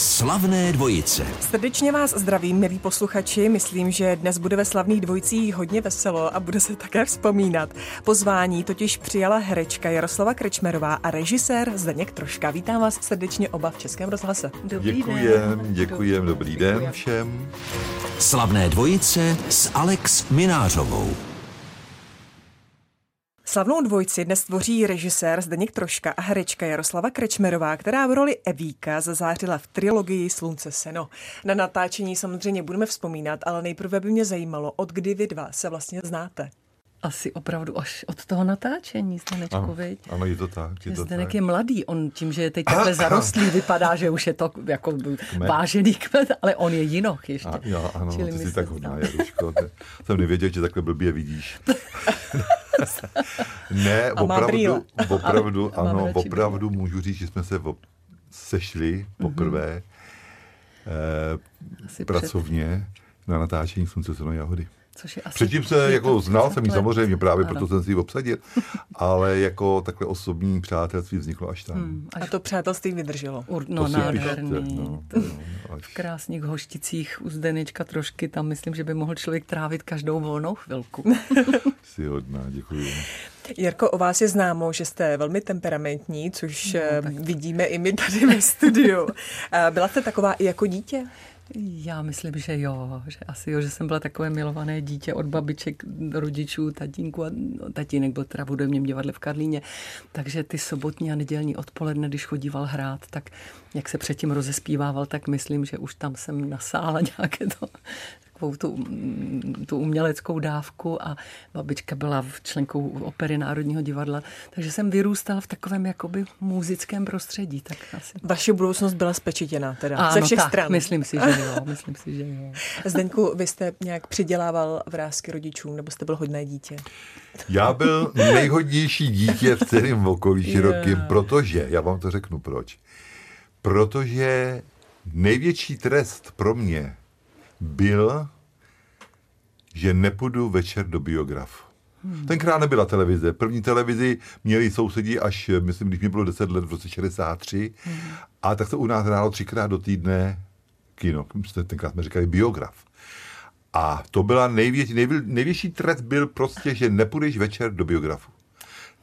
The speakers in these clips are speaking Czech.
Slavné dvojice. Srdečně vás zdravím, milí posluchači. Myslím, že dnes bude ve slavných dvojicích hodně veselo a bude se také vzpomínat. Pozvání totiž přijala herečka Jaroslava Krečmerová a režisér Zdeněk Troška. Vítám vás srdečně oba v Českém rozhlase. Dobrý děkujem, den. děkujem, dobrý den všem. Slavné dvojice s Alex Minářovou. Slavnou dvojici dnes tvoří režisér Zdeněk Troška a herečka Jaroslava Krečmerová, která v roli Evíka zazářila v trilogii Slunce seno. Na natáčení samozřejmě budeme vzpomínat, ale nejprve by mě zajímalo, od kdy vy dva se vlastně znáte. Asi opravdu až od toho natáčení, Zdenečku, ano, viď? Ano, je to tak. Je to Zdenek tak. je mladý, on tím, že je teď takhle zarostlý, vypadá, že už je to jako Kme. vážený kmet, ale on je jinoch ještě. A, jo, ano, Čili ty jsi tak hodná, Jaruško. Jsem nevěděl, že takhle blbě vidíš. ne, a opravdu, opravdu, a, ano, opravdu můžu říct, že jsme se sešli poprvé mm-hmm. eh, pracovně před... na natáčení Slunce, seno, jahody. Což je asi Předtím se jako znal jsem ji samozřejmě, právě ano. proto jsem si ji obsadil, ale jako takhle osobní přátelství vzniklo až tam. Hmm, až... A to přátelství vydrželo. Ur, no, nádherný. No, no, až... V krásných hošticích u Zdenečka trošky, tam myslím, že by mohl člověk trávit každou volnou chvilku. Jsi hodná, děkuji. Jirko, o vás je známo, že jste velmi temperamentní, což no, eh, vidíme i my tady ve studiu. Eh, byla jste taková i jako dítě? Já myslím, že jo, že asi jo, že jsem byla takové milované dítě od babiček, rodičů, tatínku a no, tatínek byl teda v hudebním divadle v Karlíně, takže ty sobotní a nedělní odpoledne, když chodíval hrát, tak jak se předtím rozespívával, tak myslím, že už tam jsem nasála nějaké to takovou tu, mm, tu uměleckou dávku a babička byla členkou opery Národního divadla, takže jsem vyrůstala v takovém jakoby muzickém prostředí. Tak asi. Vaše budoucnost byla spečetěna teda ano, ze všech tak, stran. myslím si, že jo. Myslím si, že jo. Zdeňku, vy jste nějak přidělával vrázky rodičům, nebo jste byl hodné dítě? Já byl nejhodnější dítě v celém okolí širokým, yeah. protože, já vám to řeknu proč, protože největší trest pro mě byl, že nepůjdu večer do biograf. Hmm. Tenkrát nebyla televize. První televizi měli sousedí až, myslím, když mi bylo 10 let v roce 63. Hmm. A tak se u nás hrálo třikrát do týdne kino. Tenkrát jsme říkali biograf. A to byla největší, nejvě, největší trest byl prostě, že nepůjdeš večer do biografu.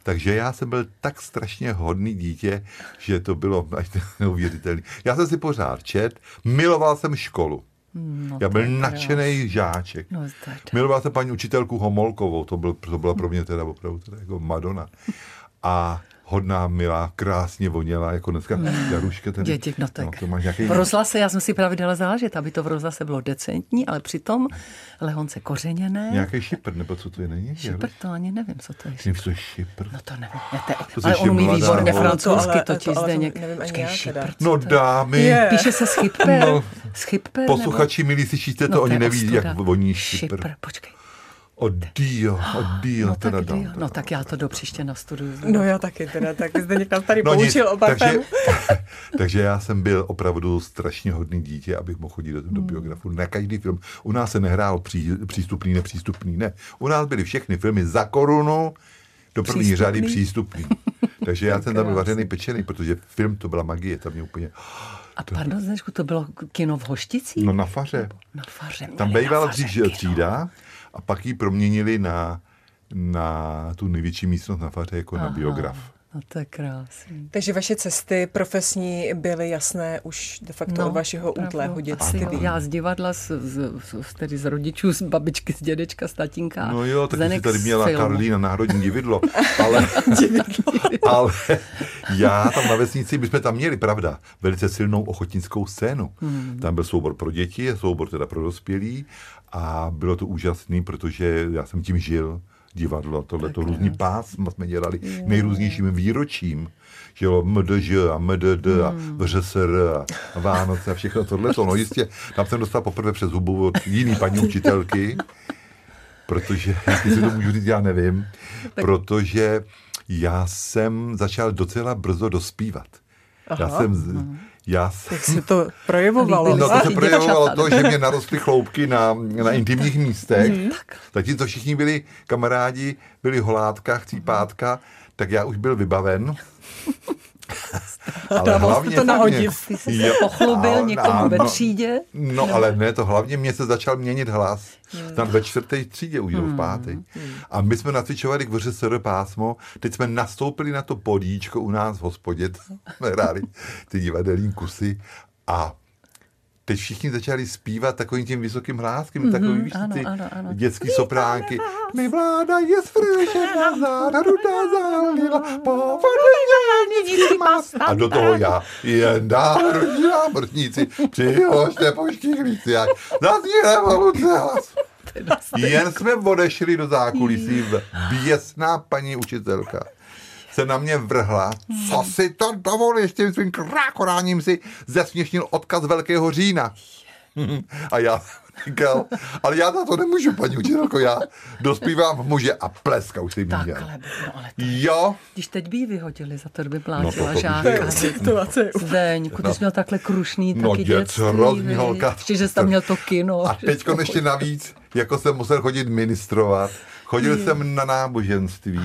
Takže já jsem byl tak strašně hodný dítě, že to bylo až neuvěřitelné. Já jsem si pořád čet, miloval jsem školu. No, Já byl nadšený žáček. No, Miloval jsem paní učitelku Homolkovou, to, byl, to byla pro mě teda opravdu teda jako Madonna. A hodná, milá, krásně voněla, jako dneska hmm. Jaruška. Tady, Děti, no tak. No, to máš nějaký... V rozhlase, já jsem si právě dala záležet, aby to v rozhlase bylo decentní, ale přitom lehonce kořeněné. Nějaký šipr, nebo co to je, není? Šipr, to ani nevím, co to je. Nevím, co je šipr. No to nevím. Já te, to ale on umí výborně francouzsky, to ti zde něk... Nevím ani já teda. No dámy. Yeah. Píše se schyper. No, schyper posluchači, milí, slyšíte to, no, oni neví, jak voní šipr. Počkej. Oddio, oddio, no, teda tak, dám, no tak já to do příště na studiu. No já taky teda, tak zde někam tady no poučil nic, o takže, takže já jsem byl opravdu strašně hodný dítě, abych mohl chodit do, do hmm. biografu na každý film. U nás se nehrál pří, přístupný, nepřístupný, ne. U nás byly všechny filmy za korunu, do první přístupný? řady přístupný. Takže já jsem tam byl vařený pečený, protože film to byla magie, tam mě úplně... A to... pardon, Zdeňku, to bylo kino v Hošticích? No na faře. Na faře. Tam bývala třída a pak ji proměnili na, na tu největší místnost na faře jako Aha. na biograf. No to je krásný. Takže vaše cesty profesní byly jasné už de facto no, od vašeho útlého dětství. Já z divadla, z, z, z, tedy z rodičů, z babičky, z dědečka, z tatínka. No jo, tak jsi tady měla filmu. Karlína Národní divadlo. Ale, ale já tam na vesnici, my jsme tam měli, pravda, velice silnou ochotnickou scénu. Hmm. Tam byl soubor pro děti, soubor teda pro dospělí a bylo to úžasný, protože já jsem tím žil divadlo, tohle to různý pásma jsme dělali yeah. nejrůznějším výročím, že jo, MDŽ a MDD a hmm. VŘSR a Vánoce a všechno tohle. No jistě, tam jsem dostal poprvé přes hubu od jiný paní učitelky, protože, jestli si to můžu říct, já nevím, tak. protože já jsem začal docela brzo dospívat. Aha. Já jsem. Já jsem... Jak se to projevovalo? No to se projevovalo to, že mě narostly chloupky na, na intimních místech. Mm. Zatímco všichni byli kamarádi, byli holátka, chcípátka, tak já už byl vybaven. Ale hlavně to na odiv. Ty jsi se pochlubil někomu ve ano. třídě? No ale ne, to hlavně mě se začal měnit hlas. Hmm. Tam ve čtvrté třídě už v páté. A my jsme nacvičovali k VŘSR pásmo, teď jsme nastoupili na to podíčko u nás v hospodě, jsme hráli ty divadelní kusy a teď všichni začali zpívat takovým tím vysokým hláskem, mm-hmm, takový víš, ano, ty ano, ano. dětský sopránky. My vláda je svržena, záda rudá zálila, po vodě má. A do toho já, jen národní námorníci, přihožte poštíhlíci, jak zazní revoluce hlas. Jen jsme odešli do zákulisí, běsná paní učitelka se na mě vrhla, co si to dovolíš tím svým krákoráním si zesměšnil odkaz Velkého října. A já jsem říkal, ale já za to nemůžu, paní učitelko, já dospívám v muže a pleska už si měl. Takhle, no ale to, Jo, když teď by ji vyhodili za to, kdyby No plátila to- to žáka. je- je situace je Zdeňku, ty jsi měl takhle krušný No, taky dět, dětství. hrozný holka. Ještě, že jsi tam měl to kino. a teď ještě navíc, jako jsem musel chodit ministrovat, chodil jsem na náboženství,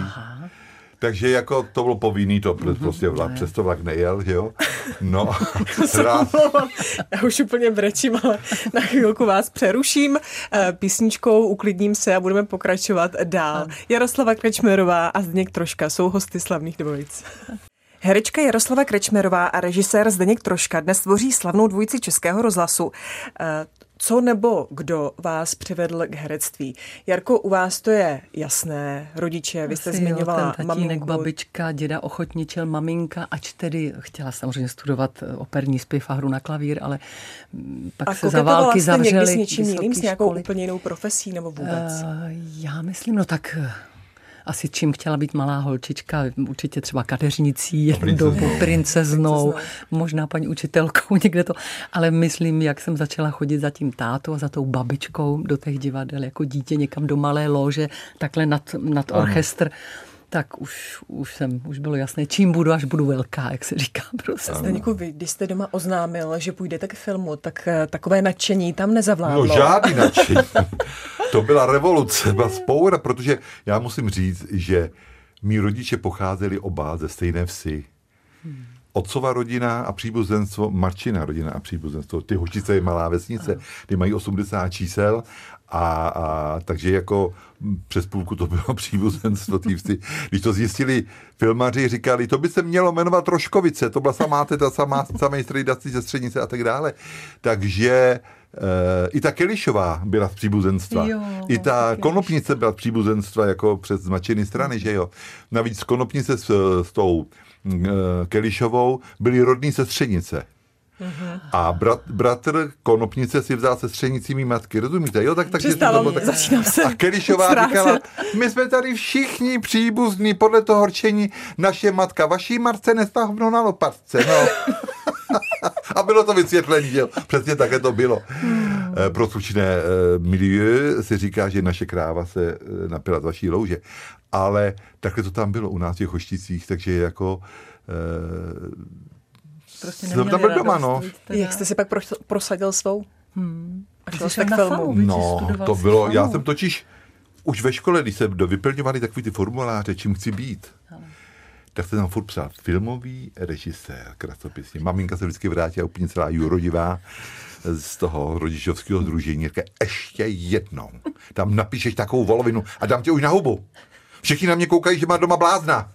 takže jako to bylo povinný, to prostě vlak, přesto vlak nejel, že jo? No, rád. Já už úplně brečím, ale na chvilku vás přeruším eh, písničkou, uklidním se a budeme pokračovat dál. Jaroslava Krečmerová a Zdeněk Troška jsou hosty slavných dvojic. Herečka Jaroslava Krečmerová a režisér Zdeněk Troška dnes tvoří slavnou dvojici Českého rozhlasu. Co nebo kdo vás přivedl k herectví? Jarko, u vás to je jasné. Rodiče, vy jste Asi zmiňovala jo, ten tatínek, maminku. babička, děda ochotničil, maminka, ač tedy chtěla samozřejmě studovat eh, operní zpěv a hru na klavír, ale mm, pak A se za války jste zavřeli někdy s něčím jiným, s nějakou školy. úplně jinou profesí nebo vůbec? Eh, Já myslím, no tak eh, asi čím chtěla být malá holčička, určitě třeba kadeřnicí, princeznou. dobu princeznou, možná paní učitelkou někde to, ale myslím, jak jsem začala chodit za tím tátou a za tou babičkou do těch divadel jako dítě někam do malé lože, takhle nad, nad orchestr, tak už, už jsem, už bylo jasné, čím budu, až budu velká, jak se říká prostě. Zdeňku, vy, když jste doma oznámil, že půjdete k filmu, tak eh, takové nadšení tam nezavládlo. No žádný nadšení. To byla revoluce, byla spoura, protože já musím říct, že mý rodiče pocházeli oba ze stejné vsi. Otcova rodina a příbuzenstvo, Marčina rodina a příbuzenstvo, ty Hoštice je malá vesnice, ty mají 80 čísel a, a takže jako přes půlku to bylo příbuzenstvo té vsi. Když to zjistili filmaři, říkali, to by se mělo jmenovat Troškovice, to byla samá ta samá, samé středací ze střednice a tak dále. Takže e, i ta Kelišová byla z příbuzenstva. Jo, I ta Keliš. Konopnice byla z příbuzenstva jako přes zmačený strany, že jo. Navíc Konopnice s, s tou eh, Kelišovou byly rodný sestřenice. A brat, bratr Konopnice si vzal sestřenicí mý matky, rozumíte? Jo, tak, Přestávám, to bylo tak... začínám se A Kelišová ztrácet. říkala, my jsme tady všichni příbuzní podle toho horčení, naše matka, vaší matce nestahvno na lopatce, no. A bylo to vysvětlený, že jo? Přesně také to bylo. Hmm. Pro slušné eh, milieu se říká, že naše kráva se eh, napila z vaší louže. Ale takhle to tam bylo u nás v těch hošticích, takže jako... Prostě neměli tam byl doma, radost, no. viď, teda. Jak jste si pak pro, prosadil svou? Hmm. A šel jsi jste k na filmu? No, to bylo, já jsem totiž už ve škole, když se do- vyplňovali takový ty formuláře, čím chci být, tak jsem tam furt psal filmový režisér, krasopisně. Maminka se vždycky vrátila úplně celá jurodivá z toho rodičovského združení. Říká, ještě jednou. Tam napíšeš takovou volovinu a dám tě už na hubu. Všichni na mě koukají, že má doma blázna.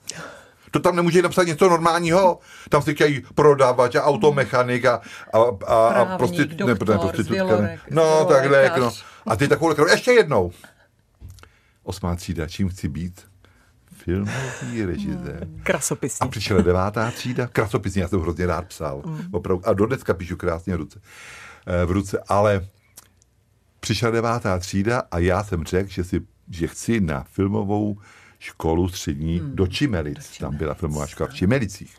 To tam nemůže napsat něco normálního. Tam si říkají prodavač a automechanik a, a, a, a prostě, doktor, prostitutka, zvělorek, No, zvělorek, takhle, lékař. no. A ty takovou lekru, ještě jednou. Osmá třída, čím chci být? Filmový režisér. A Krasopisní. přišla devátá třída, krasopisně, já jsem hrozně rád psal. Opravdu, a do dneska píšu krásně v ruce. Eh, v ruce, ale přišla devátá třída a já jsem řekl, že, si, že chci na filmovou školu střední hmm. do Čimelic. Tam byla filmová škola v Čimelicích.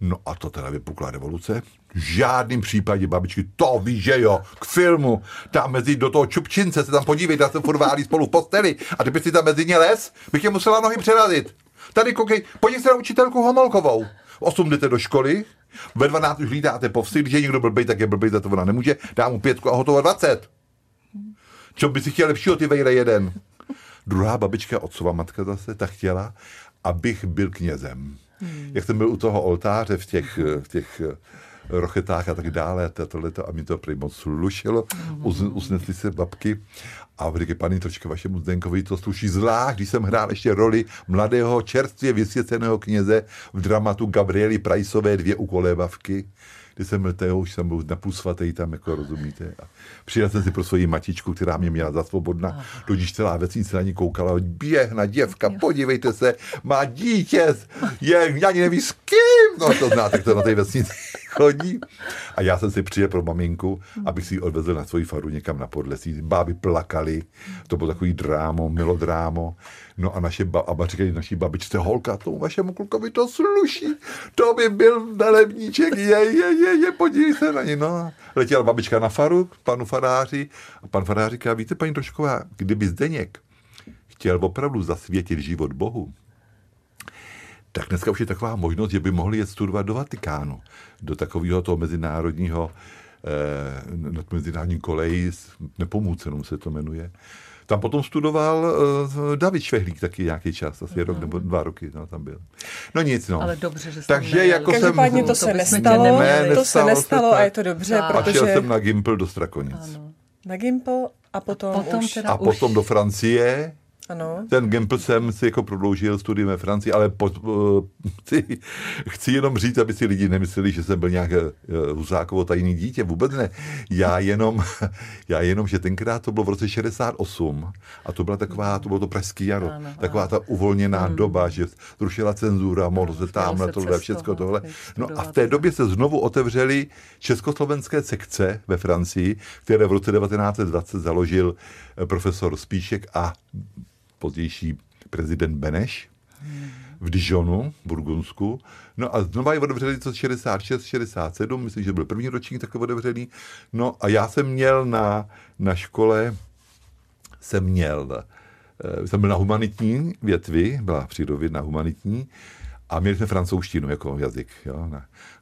No a to teda vypukla revoluce. V žádném případě, babičky, to víš, že jo, k filmu, tam mezi, do toho čupčince se tam podívejte, já jsem furt válí spolu v posteli a kdyby si tam mezi ně les, bych je musela nohy přerazit. Tady koukej, podívej se na učitelku Homolkovou. V 8 jdete do školy, ve 12 už lítáte po vsi, když je někdo blbej, tak je blbej, za to ona nemůže, dá mu pětku a hotovo 20. Co by si chtěl lepšího, ty vejre jeden. Druhá babička, otcova matka zase, ta chtěla, abych byl knězem. Hmm. Jak jsem byl u toho oltáře v těch, v těch rochetách a tak dále a tohleto a mi to prý moc slušilo. Hmm. Usnesli se babky a říkají, paní trošku vašemu Zdenkovi to sluší zvlášť, když jsem hrál ještě roli mladého, čerstvě vysvěceného kněze v dramatu Gabriely Prajsové dvě ukolébavky kdy jsem byl tého, už jsem byl napůl svatý tam, jako rozumíte. A přijel jsem si pro svoji matičku, která mě měla za svobodna, tudíž celá vesnice na ní koukala, běhna děvka, podívejte se, má dítě, je, ani neví s kým, no to znáte, to na té vesnici chodí. A já jsem si přijel pro maminku, abych si ji odvezl na svoji faru někam na podlesí. Báby plakali, to bylo takový drámo, milodrámo. No a naše ba- a říkají naší babičce, holka, tomu vašemu klukovi to sluší, to by byl velebníček, je, je, je, je, podívej se na ní. No. Letěla babička na faru, panu faráři, a pan farář říká, víte, paní Trošková, kdyby Zdeněk chtěl opravdu zasvětit život Bohu, tak dneska už je taková možnost, že by mohli jet studovat do Vatikánu, do takového toho mezinárodního, eh, nad mezinárodním koleji, nepomůcenou se to jmenuje. Tam potom studoval uh, David Švehlík taky nějaký čas, asi rok nebo dva roky no, tam byl. No nic, no. Ale dobře, že Takže jako jsem... Každopádně to se nestalo, ne, to se nestalo a je to dobře, a protože... A šel jsem na Gimpl do Strakonic. Ano. Na Gimpl a potom, a potom, už... teda a potom už... do Francie ano. Ten Gimple jsem si jako prodloužil studium ve Francii, ale po, chci, chci jenom říct, aby si lidi nemysleli, že jsem byl nějak uh, Husákovo tajný dítě. Vůbec ne. Já jenom, já jenom, že tenkrát to bylo v roce 68 a to byla taková, to bylo to pražský jaro, ano, taková ano. ta uvolněná hmm. doba, že zrušila cenzura, mohlo se tam na tohle, všechno tohle. No a v té době se znovu otevřely československé sekce ve Francii, které v roce 1920 založil eh, profesor Spíšek a pozdější prezident Beneš v Dijonu, Burgundsku. No a znova je otevřeli to 66, 67, myslím, že byl první ročník takhle otevřený. No a já jsem měl na, na škole, jsem měl, eh, jsem byl na humanitní větvi, byla přírodovědná humanitní, a měli jsme francouzštinu jako jazyk. Jo?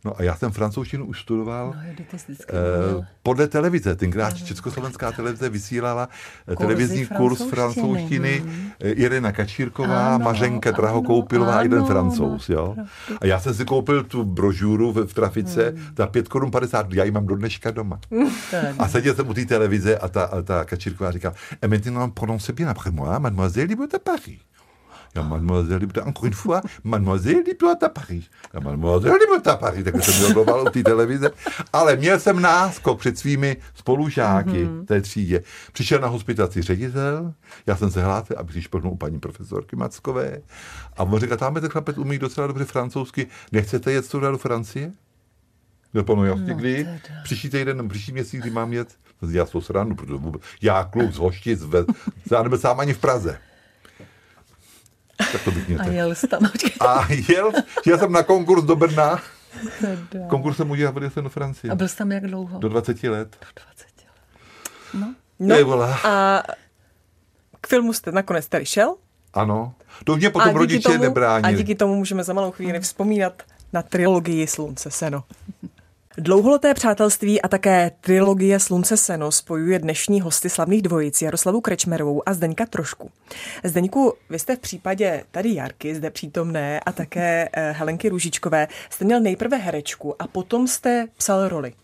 No a já jsem francouzštinu už studoval no, eh, podle televize. Tenkrát no, československá televize vysílala eh, Kurzy televizní kurz francouzštiny. Hmm. Irena Kačírková, ano, Mařenka Drahokoupilová a jeden francouz. Jo? A já jsem si koupil tu brožuru v, v trafice hmm. za 5 korun 50, já ji mám do dneška doma. a seděl jsem u té televize a ta, a ta Kačírková říká, et maintenant prononcez bien après moi, mademoiselle, il à Paris. Ja, mademoiselle liebe encore une fois, mademoiselle liebe à Paris. Ja, mademoiselle liebe à Paris, takže jsem u té televize. Ale měl jsem náskok před svými spolužáky mm-hmm. té třídě. Přišel na hospitaci ředitel, já jsem se hlásil, abych si šplhnul u paní profesorky Mackové. A on říká, tam ten chlapec umí docela dobře francouzsky, nechcete jet studovat do Francie? No, panu, jasně, no, kdy? Teda. Příští týden, příští měsíc, kdy mám jet? Já to srandu, protože vůbec, já kluk z Hoštic, já nebyl sám ani v Praze. Tak to bych A jel tam, A jel, jel jsem na konkurs do Brna. Konkurs jsem udělal, byl jsem do Francie. A byl jsi tam jak dlouho? Do 20 let. Do 20 let. No. no a k filmu jste nakonec tady šel? Ano. To mě potom rodiče tomu, nebránili. A díky tomu můžeme za malou chvíli vzpomínat na trilogii Slunce Seno. Dlouholeté přátelství a také trilogie Slunce Seno spojuje dnešní hosty slavných dvojic Jaroslavu Krečmerovou a Zdeňka Trošku. Zdeňku, vy jste v případě tady Jarky, zde přítomné, a také eh, Helenky Růžičkové, jste měl nejprve herečku a potom jste psal roli.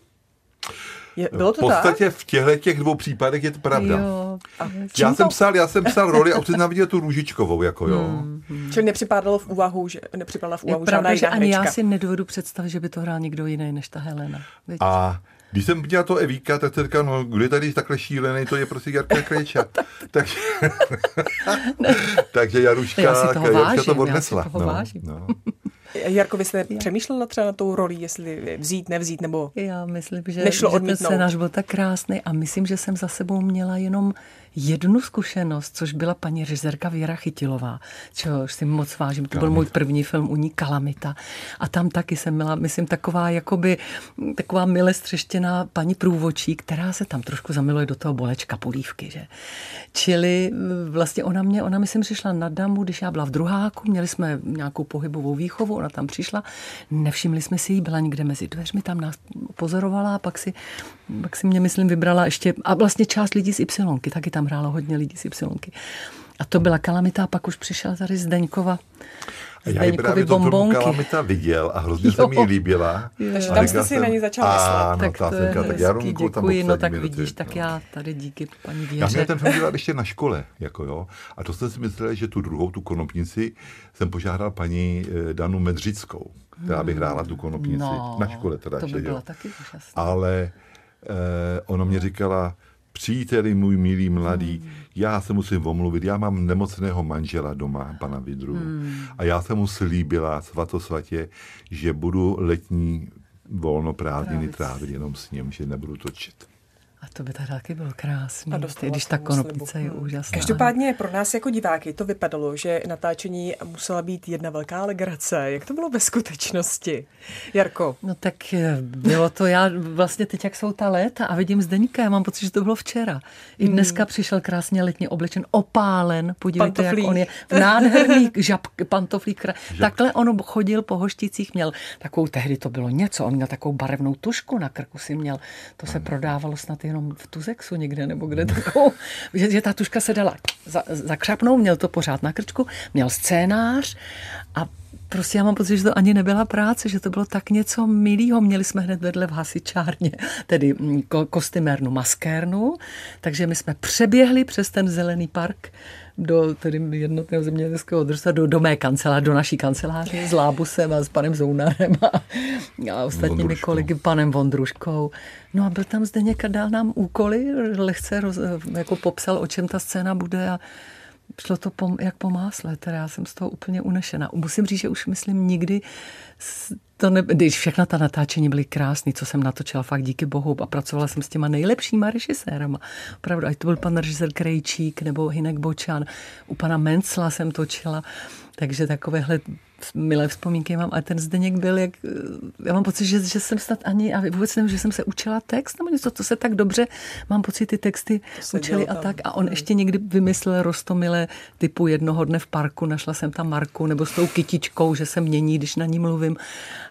Je, bylo to v podstatě tak? v těchto těch dvou případech je to pravda. Jo. já, jsem psal, já jsem psal roli a už jsem viděl tu Růžičkovou, jako jo. Hmm, hmm. Čili nepřipadalo v úvahu, že nepřipadala v úvahu je pravda, že ani já si nedovedu představit, že by to hrál někdo jiný než ta Helena. Víš? A když jsem viděl to Evíka, tak jsem říkal, no, kdo je tady takhle šílený, to je prostě Jarka Krejča. takže, takže Jaruška, já si toho vážím, to odnesla. Já si toho no, vážím. No. Jarko, vy jste já. přemýšlela třeba na tou roli, jestli vzít, nevzít, nebo Já myslím, že, nešlo že ten scénář byl tak krásný a myslím, že jsem za sebou měla jenom jednu zkušenost, což byla paní režisérka Věra Chytilová, čehož si moc vážím. To Kalamita. byl můj první film u ní Kalamita. A tam taky jsem měla, myslím, taková jakoby, taková mile střeštěná paní průvočí, která se tam trošku zamiluje do toho bolečka polívky, že. Čili vlastně ona mě, ona myslím přišla na damu, když já byla v druháku, měli jsme nějakou pohybovou výchovu, ona tam přišla, nevšimli jsme si jí, byla někde mezi dveřmi, tam nás pozorovala a pak si, pak si mě, myslím, vybrala ještě, a vlastně část lidí z Y, taky tam hrálo hodně lidí z Y. A to byla kalamita a pak už přišla tady Zdeňkova. A já ji právě to filmu Kalamita viděl a hrozně jo. se mi líbila. Takže tam jste si jsem, na ní začal myslet. Tak to je hezký, tak já děkuji, no tak minuty, vidíš, tak no. já tady díky paní Věře. Já měl ten film dělat ještě na škole, jako jo. A to jsem si myslel, že tu druhou, tu konopnici, jsem požádal paní eh, Danu Medřickou, která by hrála tu konopnici. No, na škole teda. To by byla taky úžasná. Ale eh, ono mě říkala, příteli můj milý mladý, hmm. já se musím omluvit, já mám nemocného manžela doma, pana Vidru. Hmm. A já jsem mu slíbila svatosvatě, že budu letní volno prázdniny trávit jenom s ním, že nebudu točit. A to by taky bylo krásné, když ta konopnice je úžasná. Každopádně pro nás jako diváky to vypadalo, že natáčení musela být jedna velká legrace. Jak to bylo ve skutečnosti? Jarko? No tak eh, bylo to, já vlastně teď, jak jsou ta léta a vidím Zdeníka, já mám pocit, že to bylo včera. I hmm. dneska hmm. přišel krásně letně oblečen, opálen, podívejte, pantoflí. jak on je v nádherný žab, pantoflík. Takhle on chodil po hošticích, měl takovou, tehdy to bylo něco, on měl takovou barevnou tušku na krku si měl, to se prodávalo snad jenom v Tuzexu někde, nebo kde takovou, že, že ta tuška se dala za, měl to pořád na krčku, měl scénář a Prostě já mám pocit, že to ani nebyla práce, že to bylo tak něco milého. Měli jsme hned vedle v hasičárně, tedy mm, ko- kostymérnu maskérnu, takže my jsme přeběhli přes ten zelený park do tedy jednotného zemědělského družstva, do, do mé kanceláře, do naší kanceláře s Lábusem a s panem Zounarem a, a ostatními Vondruškou. kolegy, panem Vondruškou. No a byl tam zde někdo, dal nám úkoly, lehce roz, jako popsal, o čem ta scéna bude a šlo to po, jak po másle, teda já jsem z toho úplně unešena. Musím říct, že už myslím nikdy to ne, když všechna ta natáčení byly krásné, co jsem natočila, fakt díky bohu a pracovala jsem s těma nejlepšíma režisérama. Opravdu, ať to byl pan režisér Krejčík nebo Hinek Bočan, u pana Mencla jsem točila, takže takovéhle milé vzpomínky mám. A ten Zdeněk byl, jak, já mám pocit, že, že jsem snad ani, a vůbec nevím, že jsem se učila text, nebo něco, to se tak dobře, mám pocit, ty texty učili a tak. A on ještě někdy vymyslel rostomile typu jednoho dne v parku, našla jsem tam Marku, nebo s tou kytičkou, že se mění, když na ní mluvím.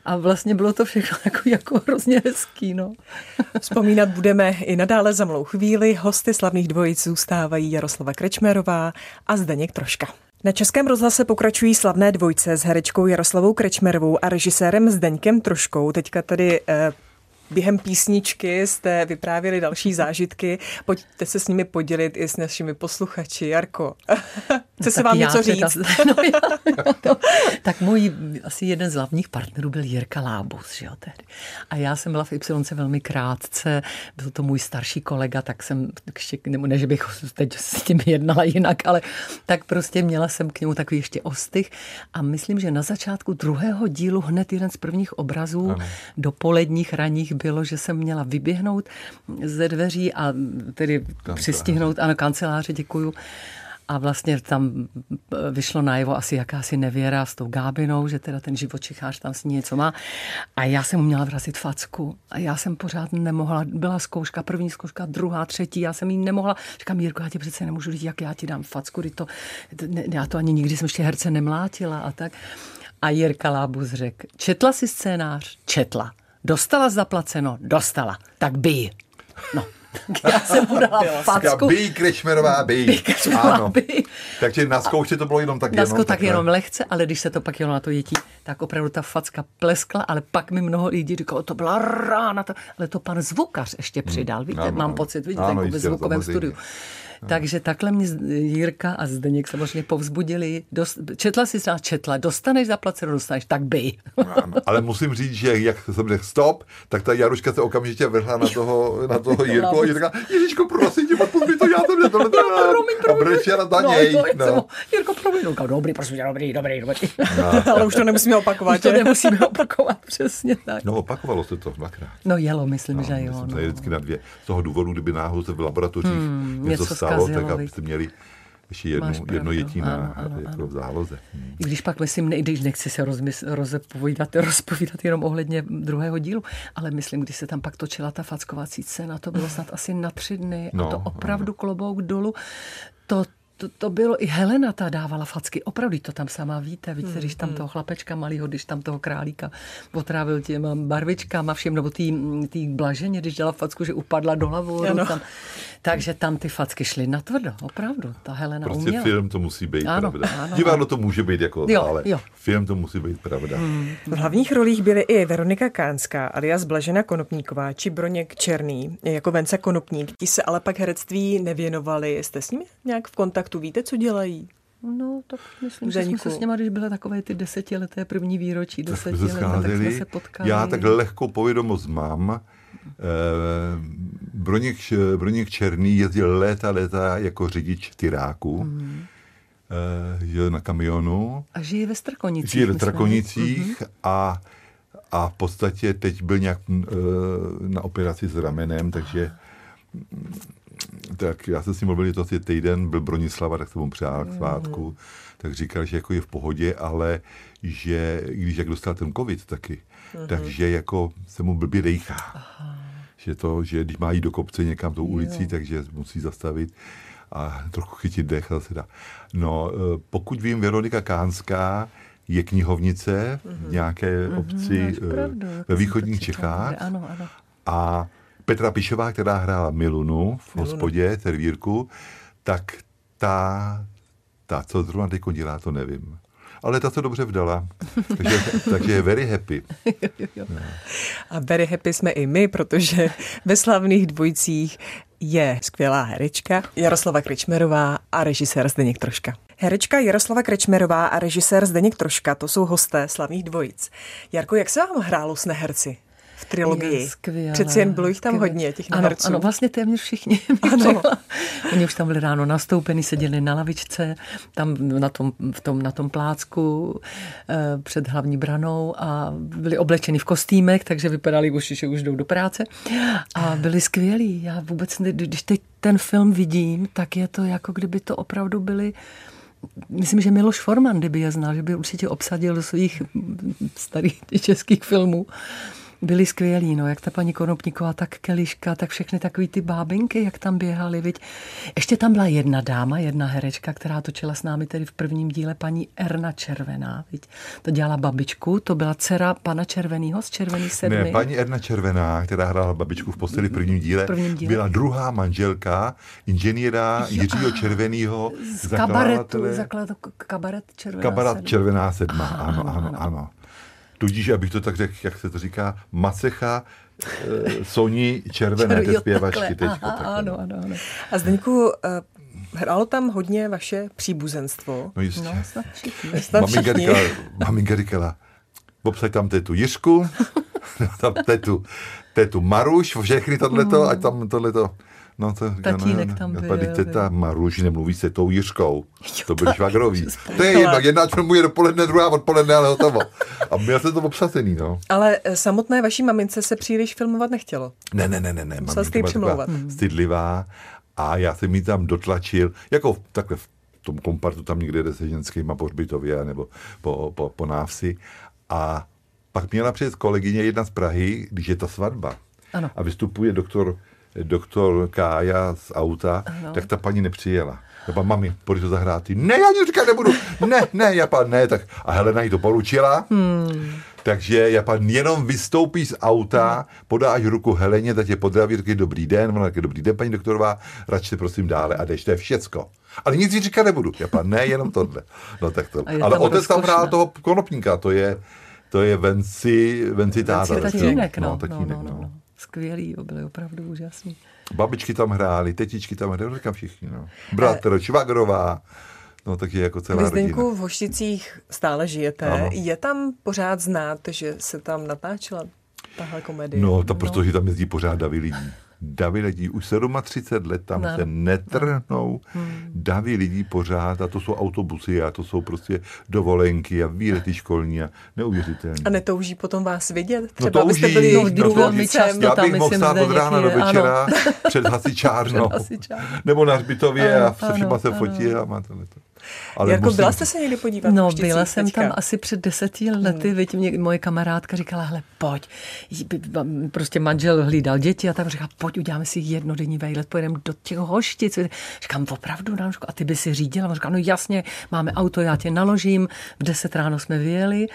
A vlastně bylo to všechno jako, jako hrozně hezký. No. Vzpomínat budeme i nadále za mlou chvíli. Hosty slavných dvojic zůstávají Jaroslava Krečmerová a Zdeněk Troška. Na Českém rozhlase pokračují slavné dvojce s herečkou Jaroslavou Krečmerovou a režisérem Zdeňkem Troškou. Teďka tady eh, během písničky jste vyprávěli další zážitky. Pojďte se s nimi podělit i s našimi posluchači. Jarko, chce no, se vám něco říct? Teda, no, já, no, tak můj asi jeden z hlavních partnerů byl Jirka Lábus, že jo, tehdy. A já jsem byla v Y velmi krátce, byl to můj starší kolega, tak jsem, ještě, nebo ne, že bych teď s tím jednala jinak, ale tak prostě měla jsem k němu takový ještě ostych a myslím, že na začátku druhého dílu hned jeden z prvních obrazů ano. dopoledních raních bylo, že jsem měla vyběhnout ze dveří a tedy kanceláře. přistihnout, ano, kanceláře, děkuju. A vlastně tam vyšlo najevo asi jakási nevěra s tou Gábinou, že teda ten živočichář tam s ní něco má. A já jsem mu měla vrazit facku. A já jsem pořád nemohla. Byla zkouška, první zkouška, druhá, třetí. Já jsem jí nemohla. Říkám, Jirko, já ti přece nemůžu říct, jak já ti dám facku. To, ne, já to ani nikdy jsem ještě herce nemlátila a tak. A Jirka Lábus řekl, četla si scénář? Četla. Dostala zaplaceno? Dostala. Tak by. No, já jsem mu dala facku. By Krečmerová, by. Ano. By. Takže na zkoušce to bylo jenom tak jenom. Na tak jenom lehce, ale když se to pak jelo na to dětí, tak opravdu ta facka pleskla, ale pak mi mnoho lidí říkalo, to byla rána, to, ale to pan zvukař ještě přidal, víte, ano, mám pocit, vidíte, ano, jako ve zvukovém studiu. Takže takhle mě Jirka a Zdeněk samozřejmě povzbudili. Dost, četla jsi se četla, dostaneš zaplaceno, dostaneš, tak by. Ale musím říct, že jak jsem řekl stop, tak ta Jaruška se okamžitě vrhla na toho, na toho Jirku a Jirka, Ježiško, prosím tě, mi to, já to mě tohle, promiň, promiň. A na no, něj. No, no. Jirko, promiň, no, dobrý, prosím tě, dobrý, dobrý, dobrý. No. Ale už to nemusíme opakovat. Už to nemusíme opakovat, přesně tak. No, opakovalo se to dvakrát. No, jelo, myslím, no, že jo. Myslím, no. vždycky na dvě. Z toho důvodu, kdyby náhodou se v laboratořích hmm, něco stalo, tak abyste měli ještě jednu, jedno jetí na, ano, ano, jako ano. v záloze. Hmm. I když pak myslím, ne, když nechci se rozmys, rozepovídat, rozpovídat jenom ohledně druhého dílu, ale myslím, když se tam pak točila ta fackovací scéna, to bylo snad asi na tři dny no, a to opravdu ano. klobouk dolů. To to, to bylo, i Helena ta dávala facky, opravdu to tam sama víte, víte, když tam toho chlapečka malýho, když tam toho králíka potrávil těma barvičkama všem, nebo tý, tý blaženě, když dělala facku, že upadla do hlavu. Tam, takže tam ty facky šly na tvrdo, opravdu, ta Helena Prostě uměla. film to musí být Ano, pravda. ano, Divadlo to může být jako, Jo, ale jo. film to musí být pravda. Hmm. V hlavních rolích byly i Veronika Kánská, alias Blažena Konopníková, či Broněk Černý, jako Vence Konopník. Ti se ale pak herectví nevěnovali. Jste s nimi nějak v kontaktu? Víte, co dělají? No, tak myslím, že jsme se s něma, když byly takové ty desetileté první výročí, Tak jsme se desetileté, tak jsme scházeli. se potkali. Já tak lehkou povědomost mám. Eh, Broněk, Broněk Černý jezdil léta, léta jako řidič tyráku. Mhm. Eh, Jel na kamionu. A žije ve Strakonicích. Žije ve. Strakonicích a, a v podstatě teď byl nějak eh, na operaci s ramenem, takže mm, tak já jsem s ním mluvil, to asi týden, byl Bronislava, tak jsem mu přál k svátku, tak říkal, že jako je v pohodě, ale že i když jak dostal ten covid taky, takže jako se mu blbě dejchá. Že to, že když má jít do kopce někam tou ulicí, takže musí zastavit a trochu chytit dech a zase dá. No, eh, pokud vím, Veronika Kánská je knihovnice v nějaké obci máš eh, pravdu, ve východních Čechách. ano, ano. A Petra Pišová, která hrála Milunu v hospodě, servírku, tak ta, ta, co zrovna teď dělá, to nevím. Ale ta se dobře vdala, takže, takže je very happy. A very happy jsme i my, protože ve slavných dvojicích je skvělá herečka Jaroslava Krečmerová a režisér Zdeněk Troška. Herečka Jaroslava Krečmerová a režisér Zdeněk Troška, to jsou hosté slavných dvojic. Jarko, jak se vám hrálo s neherci v trilogii? Je skvělé, Přeci jen bylo jich tam skvělé. hodně, těch ano, neherců. ano, vlastně téměř všichni. Ano. Ano. Oni už tam byli ráno nastoupeni, seděli na lavičce, tam na tom, v tom, na tom plácku eh, před hlavní branou a byli oblečeni v kostýmech, takže vypadali už, že už jdou do práce. A byli skvělí. Já vůbec, ne- když teď ten film vidím, tak je to jako kdyby to opravdu byli Myslím, že Miloš Forman, kdyby je znal, že by určitě obsadil do svých starých českých filmů. Byli skvělí, no, jak ta paní Konopníková, tak Keliška, tak všechny takový ty bábinky, jak tam běhali, viď. Ještě tam byla jedna dáma, jedna herečka, která točila s námi tedy v prvním díle, paní Erna Červená, viď. To dělala babičku, to byla dcera pana Červenýho z Červený sedmi. Ne, paní Erna Červená, která hrála babičku v posteli v prvním díle, prvním díle. byla druhá manželka inženýra Jiřího Červenýho, z kabaretu, zakladatele zaklad, kabaret Červená Kabaret sedm. Červená sedma, ano, ano, ano, ano. ano. Tudíž, abych to tak řekl, jak se to říká, Macecha, eh, Soni Červené, ty zpěvačky takhle, ano, no. ano, ano. A Zdeňku, eh, hrálo tam hodně vaše příbuzenstvo. No jistě. No, snad všichni. Snad Maminka říkala, maminka říkala, obsaď tam tetu Jiřku, tam tetu, tetu Maruš, všechny tohleto, ať tam tohleto. No to Tatínek tam byl, Tady teta byl. Maruš nemluví se tou Jiřkou. To byli švagrový. To je jedno, jedna filmuje dopoledne, druhá odpoledne, ale hotovo. A měl jsem to obsazený, no. Ale eh, samotné vaší mamince se příliš filmovat nechtělo. Ne, ne, ne, ne, ne. Musel jste přimlouvat. taková stydlivá a já jsem jí tam dotlačil, jako v- takhle v tom kompartu tam někde jde se ženskýma po hřbitově nebo po, po, po návsi a pak měla přijet kolegyně jedna z Prahy, když je ta svatba Ano. a vystupuje doktor, doktor Kája z auta, Ano. tak ta paní nepřijela. Já mami, pojď to zahrát. Ty, Ne, já nic říkat nebudu. Ne, ne, já pa, ne. Tak, a Helena jí to poručila. Hmm. Takže Japan jenom vystoupí z auta, podáš ruku Heleně, tak tě pozdraví, taky dobrý den, ona taky dobrý den, paní doktorová, račte prosím dále a jdeš, to je všecko. Ale nic jí říkat nebudu. Japan, ne, jenom tohle. No tak to. Je Ale otec tam hrál toho konopníka, to je, to je Venci, Venci táta. Tatínek, tatínek, no, no, no, tatínek, no, no, no. Skvělý, jo, byli opravdu úžasní. Babičky tam hrály, tetičky tam hrály, říkám všichni, no. Bratr, Švagrová, no takže jako celá Vy rodina. V Hošticích stále žijete. Ano. Je tam pořád znát, že se tam natáčela tahle komedie? No, to protože tam jezdí pořád davy lidí. Davy lidí, už 37 let tam No. se netrhnou. Davy lidí pořád a to jsou autobusy a to jsou prostě dovolenky a výlety školní a neuvěřitelné. A netouží potom vás vidět? No Třeba abyste touží, byli no to- velmi často Já bych mohl stát od rána do večera před hasičárnou. Před hasičárnou. Nebo na hřbitově Ano, a se všema ano, se ano. fotil a má tohle. Ale Jarko, musím- byla jste se někdy podívat? No, byla jsem teďka? tam asi před deseti lety, hmm. mě, moje kamarádka říkala, hele, pojď. Prostě manžel hlídal děti a tak říká, pojď, uděláme si jednodenní vejlet, pojedeme do těch hoštic. Říkám, opravdu, Danuško, a ty by si řídila? On říká, no jasně, máme auto, já tě naložím, v deset ráno jsme vyjeli.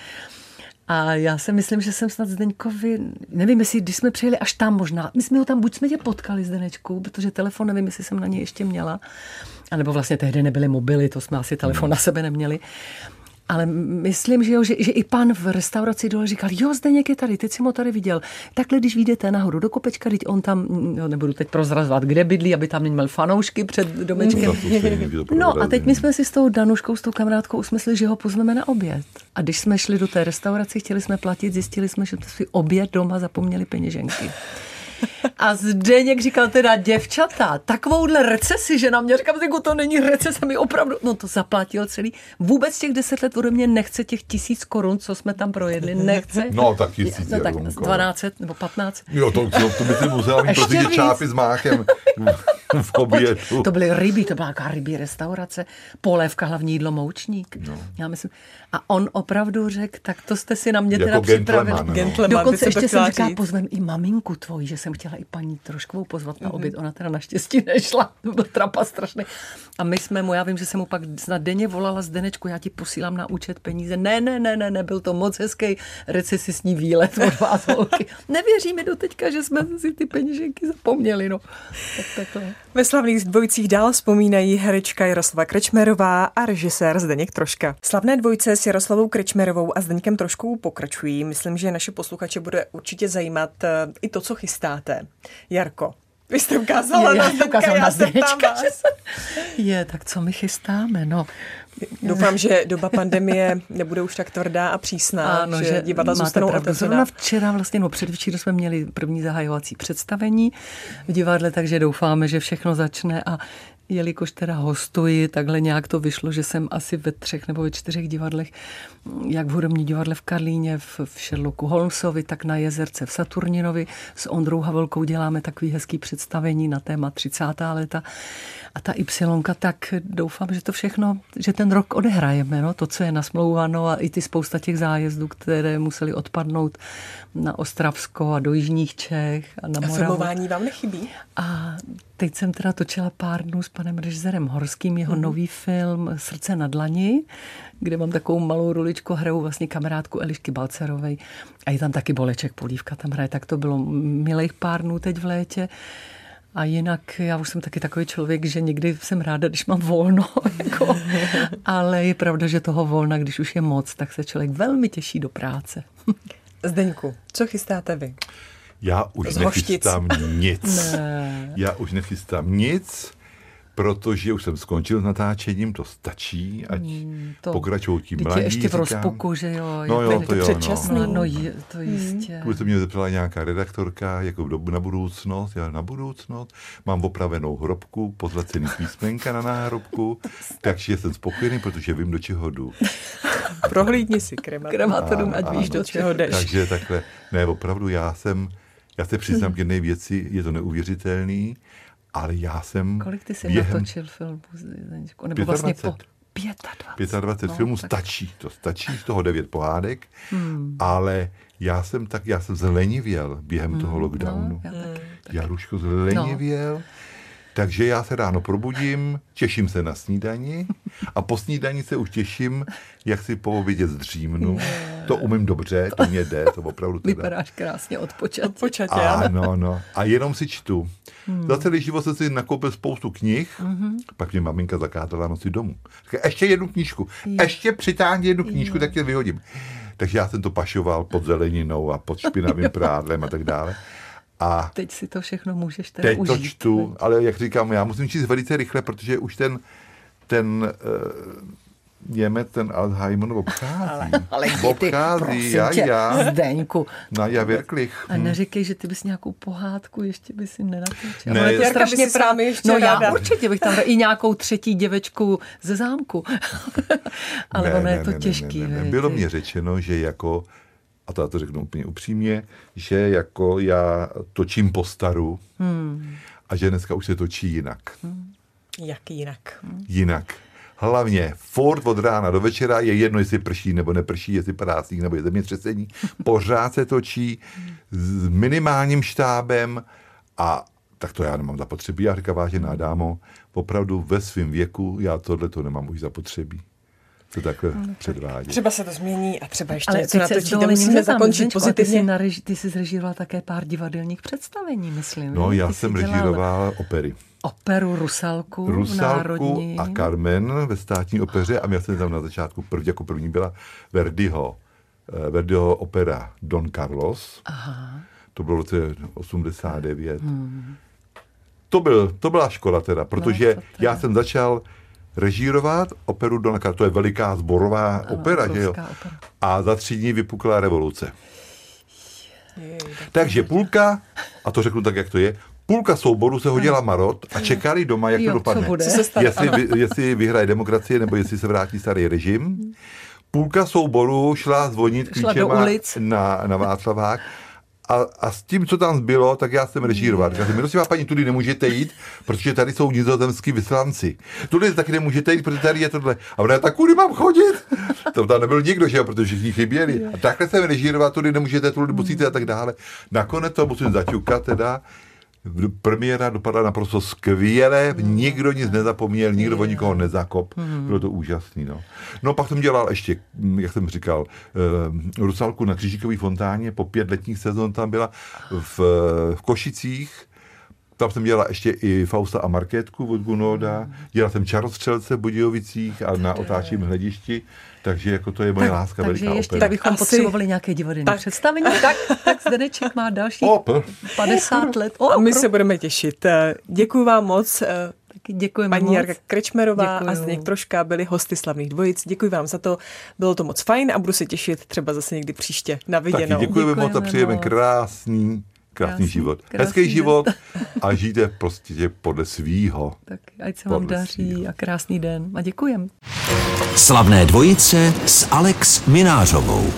A já si myslím, že jsem snad Zdeňkovi, nevím, jestli když jsme přijeli až tam možná, my jsme ho tam, buď jsme tě potkali Zdenečku, protože telefon, nevím, jestli jsem na něj ještě měla, a nebo vlastně tehdy nebyly mobily, to jsme asi telefon na sebe neměli. Ale myslím, že, jo, že, že i pan v restauraci dole říkal, jo, Zdeněk je tady, teď jsem ho tady viděl. Takhle, když vyjdete nahoru do kopečka, teď on tam, no, nebudu teď prozrazovat, kde bydlí, aby tam neměl fanoušky před domečkem. To No a teď my jsme si s tou Danuškou, s tou kamarádkou usmysleli, že ho pozveme na oběd. A když jsme šli do té restaurace, chtěli jsme platit, zjistili jsme, že to si oběd doma zapomněli peněženky. A Zdeněk říkal teda, děvčata, takovouhle recesi, že na mě říkám, Zdeňku, to není recese, mi opravdu, no to zaplatil celý. Vůbec těch deset let ode mě nechce těch tisíc korun, co jsme tam projedli, nechce. No, tak tisíc No tak korun, z korun. 12 nebo 15. Jo, to, to, to by si musela mít Ještě prostě víc. čápy s máchem v obědu. To byly ryby, to byla nějaká rybí restaurace, polévka, hlavní jídlo, moučník. No. Já myslím, a on opravdu řekl, tak to jste si na mě Jako teda připravili. gentleman, no. Dokonce ještě jsem říkala, říct. pozvem i maminku tvoji, že jsem chtěla i paní Troškovou pozvat na oběd. Ona teda naštěstí nešla, to byl trapa strašný. A my jsme mu, já vím, že jsem mu pak snad denně volala z Denečku, já ti posílám na účet peníze. Ne, ne, ne, ne, ne, byl to moc hezký recesisní výlet od vás holky. Nevěří mi do teďka, že jsme si ty peněženky zapomněli, no. Tak takhle. Ve slavných dvojicích dál vzpomínají herečka Jaroslava Krečmerová a režisér Zdeněk Troška. Slavné dvojce s Jaroslavou Krečmerovou a Zdeňkem Troškou pokračují. Myslím, že naše posluchače bude určitě zajímat eh, i to, co chystáte. Jarko, vy jste ukázala Je, na já ukázala já na se ptám vás. že Je, tak co my chystáme, no. Doufám, že doba pandemie nebude už tak tvrdá a přísná, že, divadla máte zůstanou pravdu. otevřená. Zrovna včera, vlastně, no předvčírem jsme měli první zahajovací představení v divadle, takže doufáme, že všechno začne a jelikož teda hostuji, takhle nějak to vyšlo, že jsem asi ve třech nebo ve čtyřech divadlech, jak v hudební divadle v Karlíně, v, v Sherlocku Holmesovi, tak na Jezerce v Saturninovi. S Ondrou Havelkou děláme takový hezký představení na téma 30. léta. A ta Y, tak doufám, že to všechno, že ten rok odehrajeme, no, to, co je nasmlouváno a i ty spousta těch zájezdů, které museli odpadnout na Ostravsko a do Jižních Čech a na A Moravu. filmování vám nechybí? A teď jsem teda točila pár dnů s panem režisérem Horským jeho mm-hmm. nový film Srdce na dlani, kde mám takovou malou roličku, hraju vlastně kamarádku Elišky Balcerovej a je tam taky Boleček Polívka tam hraje, tak to bylo milých pár dnů teď v létě. A jinak já už jsem taky takový člověk, že někdy jsem ráda, když mám volno, jako, ale je pravda, že toho volna, když už je moc, tak se člověk velmi těší do práce. Zdeňku, co chystáte vy? Já už Z Hoštic. nechystám nic. Ne. Já už nechystám nic, protože už jsem skončil s natáčením, to stačí, ať Hmm, to- pokračují ti Teď mladí. je ještě v říkám. rozpuku, že jo. No je jo, to- to jo, předčasný. no. No, no je, to jistě. Bude se mě zeptala nějaká redaktorka, jako do, na budoucnost, já na budoucnost, mám opravenou hrobku, pozlacený písmenka na náhrobku, takže jsem spokojený, protože vím, do čeho jdu. Prohlídni si krematorium. Krematorium, ať víš, do čeho jdeš. Takže takhle, ne, opravdu já jsem, já se přiznám k jedné věci, je to neuvěřitelný, ale já jsem Kolik ty jsi během natočil filmů? Nebo vlastně po 25. 25. 25 no, filmů tak- stačí, to stačí, z toho devět pohádek, ale já jsem tak, já jsem zlenivěl během toho lockdownu. No, já taky. Já, Ruško, zlenivěl. Takže já se ráno probudím, těším se na snídani a po snídani se už těším, jak si po obědě zdřímnu. To umím dobře, to mě jde, to opravdu teda. Vypadáš krásně odpočat. Odpočatě, ano. Ano, no. A jenom si čtu. Hmm. Za celý život jsem si nakoupil spoustu knih, hmm. pak mě maminka zakázala nosit domů. Říká, ještě jednu knížku, ještě přitáhni jednu knížku, tak tě vyhodím. Takže já jsem to pašoval pod zeleninou a pod špinavým prádlem a tak dále. A Teď si to všechno můžeš teda teď to užít. čtu, ale jak říkám, já musím číst velice rychle, protože už ten, ten uh, Němec, ten Alzheimer obchází. Ale, ale ty, obchází, prosím já, tě, já. Zdeňku. Na já virklich. A neříkej, že ty bys nějakou pohádku ještě by si nenatočil. Ne, Ale to je strašně vámi ještě No ráda. já určitě bych tam i nějakou třetí děvečku ze zámku. Ale ono je to těžký. Ne, ne, ne. Bylo mě řečeno, že jako, a to já to řeknu úplně upřímně, že jako já točím po staru hmm. a že dneska už se točí jinak. Jak jinak? Jinak. hlavně furt od rána do večera je jedno, jestli prší nebo neprší, jestli padá sníh nebo je zemětřesení, pořád se točí s minimálním štábem a tak to já nemám zapotřebí. Já říkám, vážená dámo, opravdu ve svém věku já tohle to nemám už zapotřebí to takhle předvádí. Třeba se to změní a třeba ještě Ale něco teď se s natočíte. Musíme zakončit a Ty pozitivně. jsi, nareži, ty jsi zrežíroval také pár divadelních představení, myslím. No, já Ty jsem dělal režíroval opery. Operu Rusalku, Rusalku Národní. a Carmen ve státní opeře a měl jsem tam na začátku, prv, jako první byla Verdiho, eh, Verdiho opera Don Carlos. Aha. To bylo v roce 89. To, byl, to byla škola teda, protože Hmm. No, to teda. já jsem začal režírovat operu Don Carlos. To je veliká zborová Ano, opera, že jo? opera. A za tři dní vypukla revoluce. Jej, tak Takže půlka, a to řeknu tak, jak to je, půlka souboru se hodila marot a čekali doma, jak Jo, to dopadne. bude? Co stane? Jestli, vy, jestli vyhraje demokracie, nebo jestli se vrátí starý režim. Půlka souboru šla zvonit klíčema na, na Václavák a, a s tím, co tam zbylo, tak já jsem režíroval. Říkal jsem, prosím paní, tudy nemůžete jít, protože tady jsou nizozemský vyslanci. Tudy taky nemůžete jít, protože tady je tohle. A ona, tak kudy mám chodit? To tam nebyl nikdo, že jo, protože všichni chyběli. A takhle jsem režíroval, tudy nemůžete, tudy musíte a tak dále. Nakonec to musím zaťukat teda. Premiéra dopadla naprosto skvěle, nikdo nic nezapomněl, nikdo o nikoho nezakop, bylo to úžasný. No. no pak jsem dělal ještě, mm, jak jsem říkal, eh, Rusalku na Křížikové fontáně, po pět letních sezon tam byla v, v Košicích, tam jsem dělala ještě i Fausta a Markétku od Gunoda, dělal jsem Čarostřelce v Budějovicích a na otáčím hledišti, takže jako to je moje láska, Takže veliká ještě opera. bychom Asi- potřebovali nějaké divadelní Tak. představení, tak, tak Zdeneček má další O, p- 50 let. O, A my se budeme těšit. Eh, Děkuji vám moc. eh, taky děkujeme Paní moc. Jarka Krečmerová Děkuju. a Zdeněk Troška byli hosty slavných dvojic. Děkuji vám za to. Bylo to moc fajn a budu se těšit třeba zase někdy příště na Taky viděnou. děkujeme moc a Děkujeme přejeme krásný, krásný Krásný, život. krásný Hezký den. život a žijte prostě podle svýho. Tak ať se vám Podle daří svýho. a krásný den. A děkujem. Slavné dvojice s Alex Minářovou.